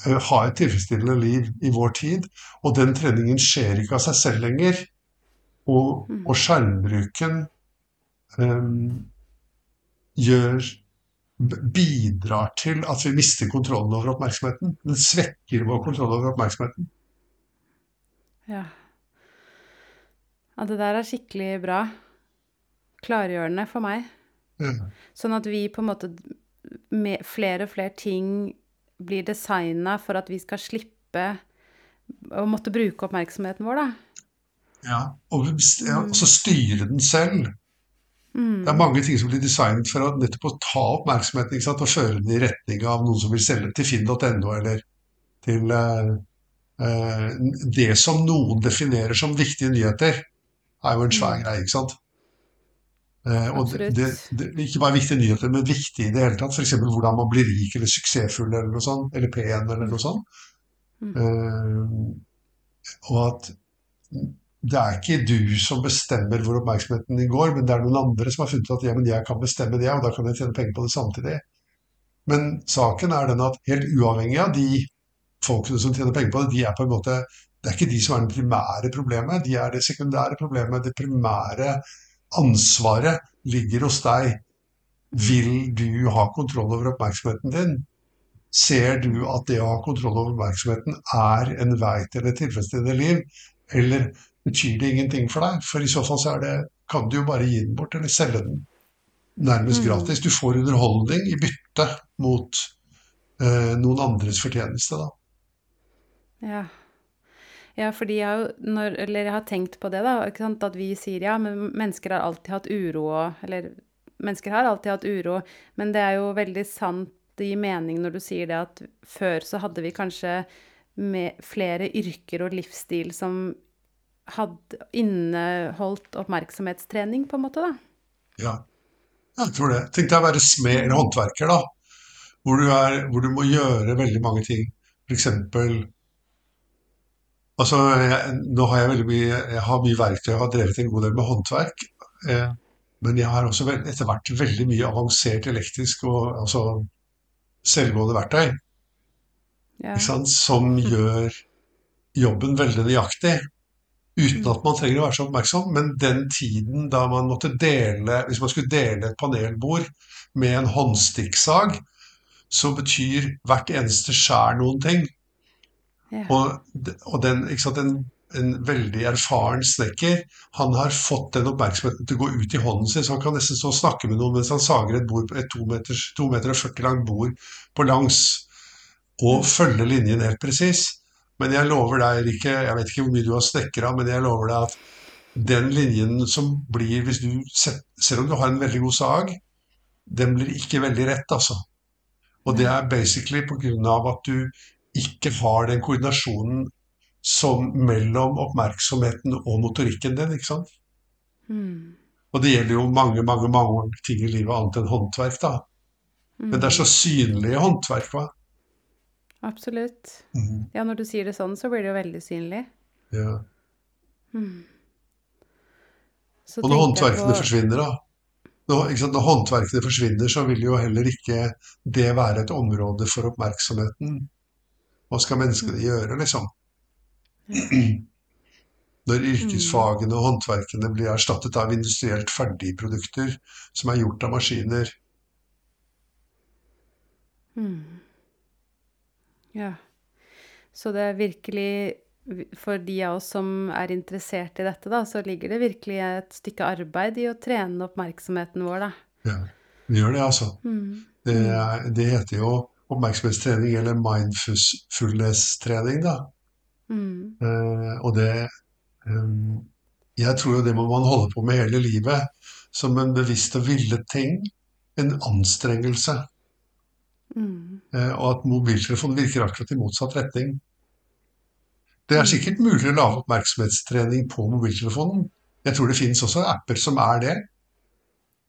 S3: eh, ha et tilfredsstillende liv i vår tid. Og den treningen skjer ikke av seg selv lenger. Og,
S2: Mm.
S3: og skjermbruken eh, gjør bidrar til at vi mister kontrollen over oppmerksomheten. Den svekker vår kontroll over oppmerksomheten.
S2: Ja. ja, det der er skikkelig bra. Klargjørende for meg.
S3: Ja.
S2: Sånn at vi på en måte med flere og flere ting blir designa for at vi skal slippe å måtte bruke oppmerksomheten vår, da.
S3: Ja, og ja, og så styre den selv.
S2: Mm.
S3: Det er mange ting som blir designet for å nettopp å ta oppmerksomheten sant? og føre den i retning av noen som vil selge til finn.no, eller til eh, eh, Det som noen definerer som viktige nyheter, er jo en svær
S2: Mm.
S3: greie, ikke sant? Eh, og det, det, det, ikke bare viktige nyheter, men viktige i det hele tatt. F.eks. hvordan man blir rik eller suksessfull eller noe sånt, eller pen eller noe sånt.
S2: Mm.
S3: Eh, og at det er ikke du som bestemmer hvor oppmerksomheten din går, men det er noen andre som har funnet ut at ja, men jeg kan bestemme det, og da kan jeg tjene penger på det samtidig. Men saken er den at helt uavhengig av de folkene som tjener penger på det, de er på en måte Det er ikke de som er det primære problemet, de er det sekundære problemet. Det primære ansvaret ligger hos deg. Vil du ha kontroll over oppmerksomheten din? Ser du at det å ha kontroll over oppmerksomheten er en vei til et tilfredsstillende liv, eller betyr det ingenting for deg? For i så fall så er det, kan du jo bare gi den bort, eller selge den nærmest
S2: Mm.
S3: gratis. Du får underholdning i bytte mot eh, noen andres fortjeneste, da.
S2: Ja. Ja, fordi jeg når, Eller jeg har tenkt på det, da. At vi sier ja, men mennesker har alltid hatt uro og Eller mennesker har alltid hatt uro, men det er jo veldig sant det gir mening når du sier det at før så hadde vi kanskje med flere yrker og livsstil som hadde inneholdt oppmerksomhetstrening, på en måte, da.
S3: Ja, jeg tror det. Tenk deg å være smed eller håndverker, da. Hvor du, er, hvor du må gjøre veldig mange ting. For eksempel Altså, jeg, nå har jeg veldig mye, jeg har mye verktøy, jeg har drevet en god del med håndverk. Eh, men jeg har også veld, etter hvert veldig mye avansert elektrisk og altså selvgående verktøy.
S2: Ja.
S3: ikke sant, som gjør jobben veldig nøyaktig. Uten at man trenger å være så oppmerksom. Men den tiden da man måtte dele Hvis man skulle dele et panelbord med en håndstikksag, så betyr hvert eneste skjær noen ting.
S2: Ja.
S3: Og, og den, sant, en, en veldig erfaren snekker, han har fått den oppmerksomheten til å gå ut i hånden sin, så han kan nesten stå og snakke med noen mens han sager et bord, et 2 meter, 2 meter og 40 langt bord på langs, og følge linjen helt presis. Men jeg lover deg, Rikke, jeg vet ikke hvor mye du har snekra, men jeg lover deg at den linjen som blir hvis du, Selv om du har en veldig god sag, den blir ikke veldig rett, altså. Og det er basically pga. at du ikke har den koordinasjonen som mellom oppmerksomheten og motorikken din. ikke sant?
S2: Mm.
S3: Og det gjelder jo mange mange, mange ting i livet annet enn håndverk. da. Men det er så synlige håndverk. hva?
S2: Absolutt.
S3: Mhm.
S2: Ja, når du sier det sånn, så blir det jo veldig synlig.
S3: Ja.
S2: Mm.
S3: Og når håndverkene
S2: på-
S3: forsvinner, da når, sant? når håndverkene forsvinner, så vil jo heller ikke det være et område for oppmerksomheten. Hva skal menneskene gjøre, liksom? Når yrkesfagene og håndverkene blir erstattet av industrielt ferdigprodukter som er gjort av maskiner.
S2: Ja. Så det er virkelig For de av oss som er interessert i dette, da, så ligger det virkelig et stykke arbeid i å trene oppmerksomheten vår, da.
S3: Ja, vi gjør det, altså. Det, er, det heter jo oppmerksomhetstrening eller mindfulness-trening, da. Eh, og det um, Jeg tror jo det må man holde på med hele livet. Som en bevisst og villet ting. En anstrengelse. Eh, og at mobiltelefonen virker akkurat i motsatt retning. Det er sikkert mulig å lage oppmerksomhetstrening på mobiltelefonen. Jeg tror det finnes også apper som er det.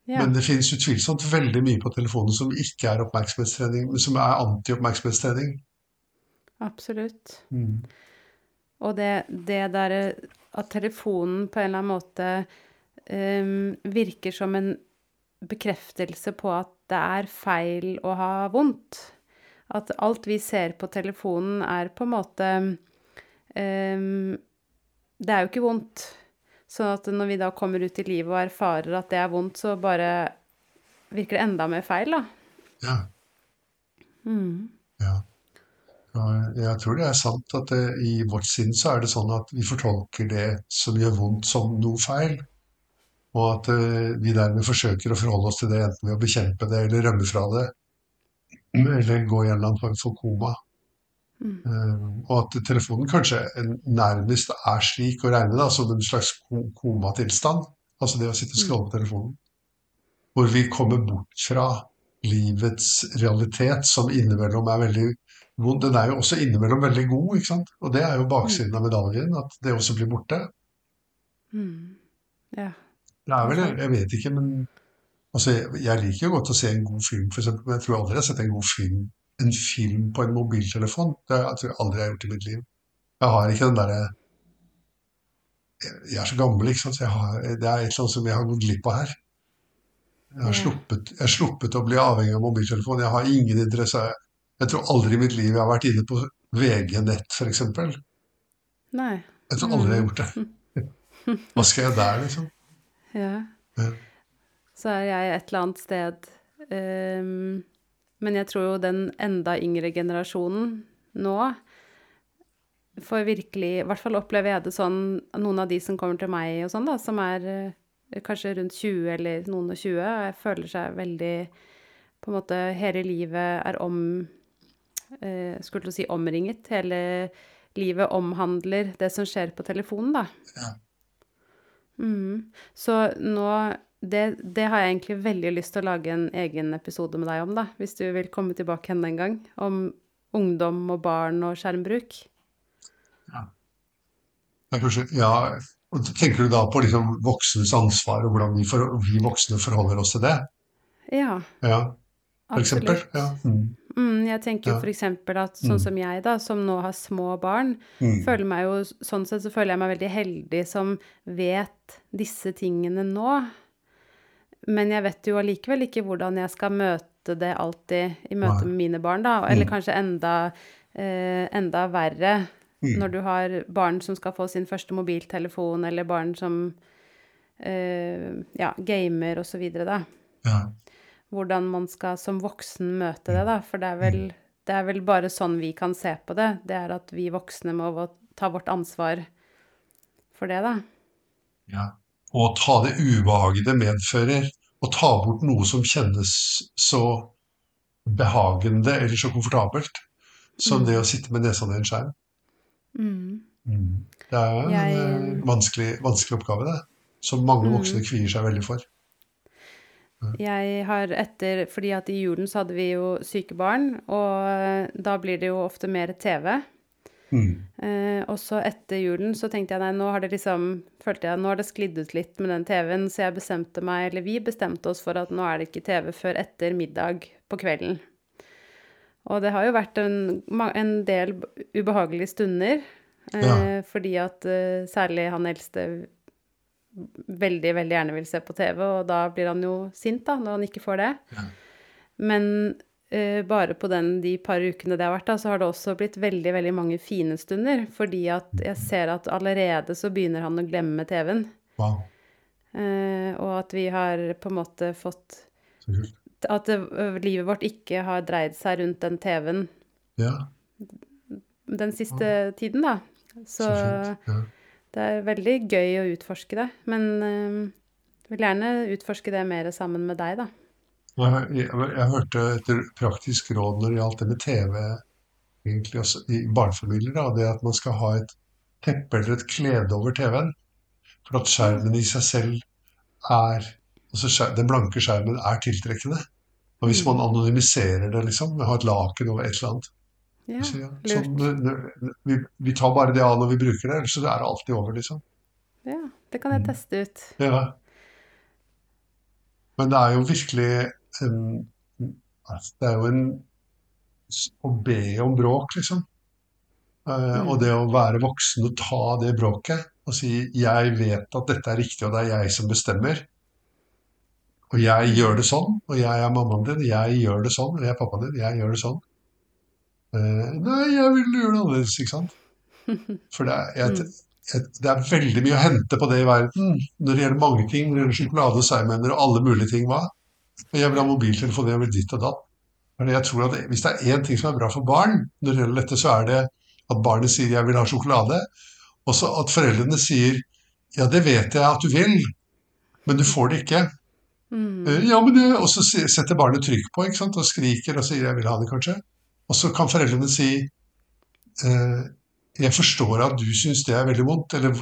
S2: Ja.
S3: Men det finnes utvilsomt veldig mye på telefonen som ikke er oppmerksomhetstrening, men som er anti-oppmerksomhetstrening.
S2: Absolutt. Og det, det derre at telefonen på en eller annen måte um, virker som en bekreftelse på at det er feil å ha vondt. At alt vi ser på telefonen, er på en måte um, Det er jo ikke vondt. Sånn at når vi da kommer ut i livet og erfarer at det er vondt, så bare virker det enda mer feil, da.
S3: Ja. ja. Jeg tror det er sant at det, i vårt sinn så er det sånn at vi fortolker det som gjør vondt, som noe feil. Og at eh, vi dermed forsøker å forholde oss til det enten ved å bekjempe det eller rømme fra det. Eller gå i en eller annen form for koma. Eh, og at telefonen kanskje nærmest er slik å regne da, som en slags komatilstand. Altså det å sitte og skrolle på telefonen. Hvor vi kommer bort fra livets realitet, som innimellom er veldig vond. Den er jo også innimellom veldig god, ikke sant. Og det er jo baksiden av medaljen, at det også blir borte.
S2: Ja.
S3: Det er vel, jeg vet ikke, men altså, jeg, liker jo godt å se en god film, f.eks., men jeg tror aldri jeg har sett en god film, en film på en mobiltelefon. Det jeg tror jeg aldri jeg har gjort i mitt liv. Jeg har ikke den derre jeg, er så gammel, ikke sant, så har, det er et eller annet som jeg har gått glipp av her. Jeg har sluppet, jeg har sluppet å bli avhengig av mobiltelefon. Jeg har ingen interesse av Jeg tror aldri i mitt liv jeg har vært inne på VG-nett, eksempel.
S2: Nei.
S3: Jeg tror aldri jeg har gjort det. Hva skal jeg der, liksom?
S2: Ja.
S3: Ja.
S2: Så er jeg et eller annet sted um, Men jeg tror jo den enda yngre generasjonen nå får virkelig I hvert fall opplever jeg det sånn Noen av de som kommer til meg og sånn, da, som er uh, kanskje rundt 20 eller noen og 20, og jeg føler seg veldig På en måte hele livet er om uh, Skulle til å si omringet. Hele livet omhandler det som skjer på telefonen, da.
S3: Ja.
S2: Mm. Så nå det, det har jeg egentlig veldig lyst til å lage en egen episode med deg om, da. Hvis du vil komme tilbake henne en gang. Om ungdom og barn og skjermbruk.
S3: Ja, kanskje, ja, og tenker du da på liksom voksnes ansvar, og hvordan vi, for, vi voksne forholder oss til det?
S2: Ja,
S3: Ja, for eksempel? Ja. Mm.
S2: Mm, jeg tenker jo eksempel at sånn som jeg, da, som nå har små barn,
S3: Mm.
S2: føler meg jo Sånn sett så føler jeg meg veldig heldig som vet disse tingene nå. Men jeg vet jo allikevel ikke hvordan jeg skal møte det alltid i møte med mine barn, da. Eller
S3: Mm.
S2: kanskje enda, eh, enda verre
S3: Mm.
S2: når du har barn som skal få sin første mobiltelefon, eller barn som eh, ja, gamer og så videre, da.
S3: Ja.
S2: Hvordan man skal som voksen møte det, da. For det er vel, det er vel bare sånn vi kan se på det. Det er at vi voksne må ta vårt ansvar for det, da.
S3: ja. Og ta det ubehaget det medfører, og ta bort noe som kjennes så behagende eller så komfortabelt som det å sitte med nesa ned i en skjerm.
S2: Mm.
S3: Det er en
S2: Jeg-
S3: eh, vanskelig, vanskelig oppgave, det. Som mange
S2: Mm.
S3: voksne kvier seg veldig for.
S2: Jeg har etter Fordi at i julen så hadde vi jo syke barn, og da blir det jo ofte mer TV.
S3: Mm.
S2: Eh, og så etter julen så tenkte jeg nei, nå har det liksom Følte jeg nå har det sklidd ut litt med den TV-en, så jeg bestemte meg, eller vi bestemte oss for at nå er det ikke TV før etter middag på kvelden. Og det har jo vært en, en del ubehagelige stunder, eh,
S3: Ja.
S2: fordi at eh, særlig han eldste veldig, veldig gjerne vil se på TV, og da blir han jo sint da, når han ikke får det.
S3: Ja.
S2: Men uh, bare på den, de par ukene det har vært, da, så har det også blitt veldig, veldig mange fine stunder. Fordi at jeg ser at allerede så begynner han å glemme TV-en.
S3: Wow,
S2: Uh, og at vi har på en måte fått. At det, livet vårt ikke har dreid seg rundt den TV-en
S3: Ja,
S2: den siste tiden, da. Så,
S3: så fint. Ja.
S2: Det er veldig gøy å utforske det. Men jeg vil gjerne utforske det mer sammen med deg, da.
S3: Jeg, jeg, jeg hørte et praktisk råd når det gjaldt det med TV egentlig også, i barnefamilier. Da, det at man skal ha et teppe eller et klede over TV-en. For at skjermen i seg selv er altså skjer, Den blanke skjermen er tiltrekkende. Og hvis man anonymiserer det, liksom, med å ha et laken over et eller annet
S2: Ja,
S3: sånn, vi, vi tar bare det av når vi bruker det, ellers så er det alltid over, liksom.
S2: Ja, det kan jeg
S3: Mm.
S2: teste ut.
S3: Ja. Men det er jo virkelig en Det er jo en Å be om bråk, liksom. Mm. Og det å være voksen og ta det bråket og si 'jeg vet at dette er riktig, og det er jeg som bestemmer'. Og jeg gjør det sånn, og jeg er mammaen din, jeg gjør det sånn, og jeg er pappaen din, jeg gjør det sånn. Eh, nei, jeg vil gjøre det annerledes, ikke sant? For det er, jeg, jeg, det er veldig mye å hente på det i verden når det gjelder mange ting. Når det gjelder sjokolade seigmenner og alle mulige ting. hva? Jeg vil ha mobiltelefon, jeg vil ditt og datt. Men jeg tror at Hvis det er én ting som er bra for barn, når det gjelder dette, så er det at barnet sier 'jeg vil ha sjokolade', og så at foreldrene sier 'ja, det vet jeg at du vil, men du får det ikke'.
S2: Mm.
S3: Eh, Ja, men det, Og så setter barnet trykk på ikke sant? og skriker og sier 'jeg vil ha det', kanskje. Og så kan foreldrene si eh, 'jeg forstår at du syns det er veldig vondt', eller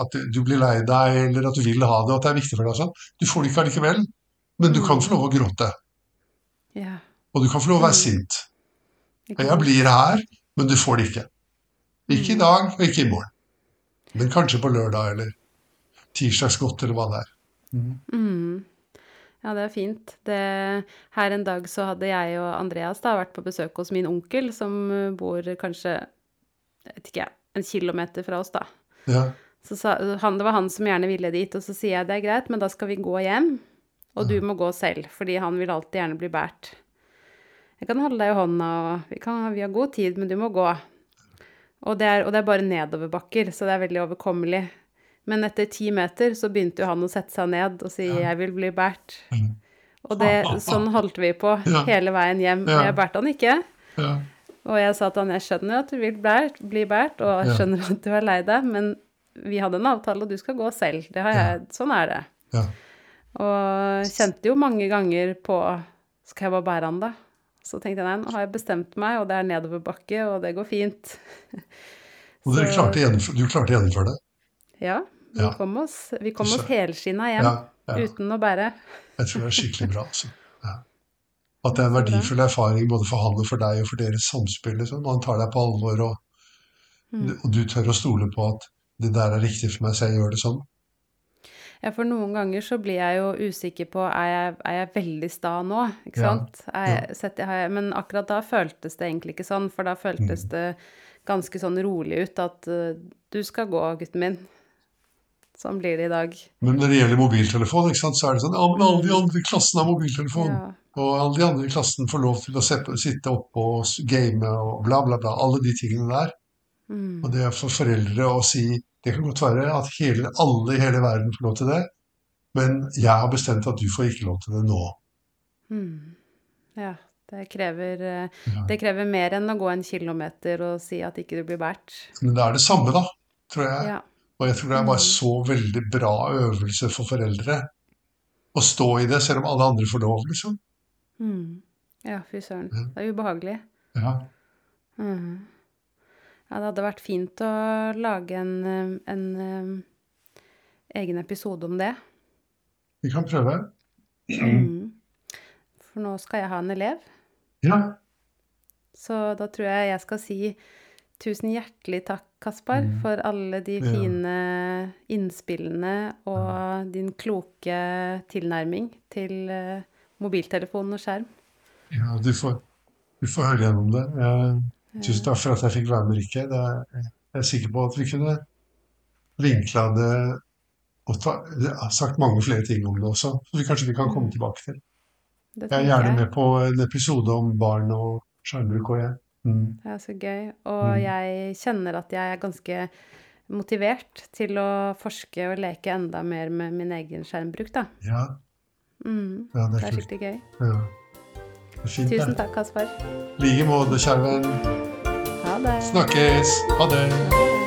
S3: at du blir lei deg, eller at du vil ha det, og at det er viktig for deg. sånn. Du får det ikke allikevel, men du kan få lov å gråte.
S2: Ja.
S3: Og du kan få lov å være sint. Og jeg blir her, men du får det ikke. Ikke i dag, og ikke i morgen. Men kanskje på lørdag eller tirsdagsgodt, eller hva det er.
S2: Mm. Ja, det er fint. Det, her en dag så hadde jeg og Andreas da vært på besøk hos min onkel, som eh, bor kanskje, jeg vet ikke, en kilometer fra oss, da.
S3: Ja,
S2: Så sa, han, det var han som gjerne ville dit, og så sier jeg det er greit, men da skal vi gå hjem, og du må gå selv, fordi han vil alltid gjerne bli bært. Jeg kan holde deg i hånda, og vi, kan, vi har god tid, men du må gå. Og det, er, og det er bare nedoverbakker, så det er veldig overkommelig. Men etter ti meter så begynte jo han å sette seg ned og si 'jeg vil bli bært'.
S3: Mm.
S2: Og det, sånn holdt vi på
S3: Ja.
S2: hele veien hjem.
S3: Ja.
S2: jeg båret han ikke.
S3: ja,
S2: Og jeg sa til han jeg skjønner at du vil bli båret, og jeg skjønner at du er lei deg, men vi hadde en avtale, og du skal gå selv. Det har jeg, Sånn er det.
S3: ja.
S2: Og kjente jo mange ganger på Skal jeg bare bære han, da? Så tenkte jeg nei, nå har jeg bestemt meg, og det er nedoverbakke, og det går fint.
S3: Og dere klarte å gjennomføre, du klarte å gjennomføre det?
S2: Ja, vi
S3: Ja.
S2: kom oss, vi kom oss helskinna hjem
S3: Ja, ja.
S2: uten å bære.
S3: Jeg tror det er skikkelig bra. Altså. Ja. At det er en verdifull erfaring både for han og for deg og for deres samspill. Liksom. Han tar deg på alvor, og,
S2: Mm.
S3: og du tør å stole på at det der er riktig for meg, så jeg gjør det sånn.
S2: Ja, for noen ganger så blir jeg jo usikker på er jeg, er jeg veldig sta nå, ikke sant? Jeg, setter, jeg, men akkurat da føltes det egentlig ikke sånn, for da føltes
S3: Mm.
S2: det ganske sånn rolig ut at uh, du skal gå, gutten min. Sånn blir det i dag.
S3: Men når det gjelder mobiltelefon, så er det sånn ja, men alle de andre i klassen har mobiltelefon.
S2: Ja.
S3: Og alle de andre i klassen får lov til å sitte oppe og game og bla, bla, bla. Alle de tingene der.
S2: Mm.
S3: Og det er for foreldre å si Det kan godt være at hele, alle i hele verden får lov til det, men jeg har bestemt at du får ikke lov til det nå.
S2: Mm. Ja, det krever, eh,
S3: Ja.
S2: det krever mer enn å gå en kilometer og si at ikke du blir båret.
S3: Men det er det samme, da, tror jeg.
S2: Ja.
S3: Og jeg tror det er bare så veldig bra øvelse for foreldre å stå i det, selv om alle andre får lov, liksom.
S2: Mm. Ja, fy søren.
S3: Ja.
S2: Det er ubehagelig.
S3: Ja.
S2: Mm. Ja, det hadde vært fint å lage en, en, en eh, egen episode om det.
S3: Vi kan prøve.
S2: Mm. For nå skal jeg ha en elev,
S3: Ja.
S2: så da tror jeg jeg skal si tusen hjertelig takk, Kaspar, for alle de
S3: fine Ja.
S2: innspillene og din kloke tilnærming til mobiltelefonen mobiltelefon og skjerm.
S3: ja du, får, du får høre gjennom det. Jeg, tusen takk for at jeg fikk være med, Rikke. Er, jeg er sikker på at vi kunne vinkla det og ta, sagt mange flere ting om det også, så vi kanskje vi kan komme tilbake til. Jeg er gjerne med på en episode om barn og skjermbruk òg, jeg. Mm.
S2: Det er så gøy. Og
S3: Mm.
S2: jeg kjenner at jeg er ganske motivert til å forske og leke enda mer med min egen skjermbruk, da.
S3: Ja,
S2: Mm.
S3: ja, det
S2: Det
S3: er
S2: skikkelig gøy.
S3: Ja. Det er fint,
S2: Tusen takk, Kaspar.
S3: I like måte, venn.
S2: Ha det.
S3: Snakkes. Ha det.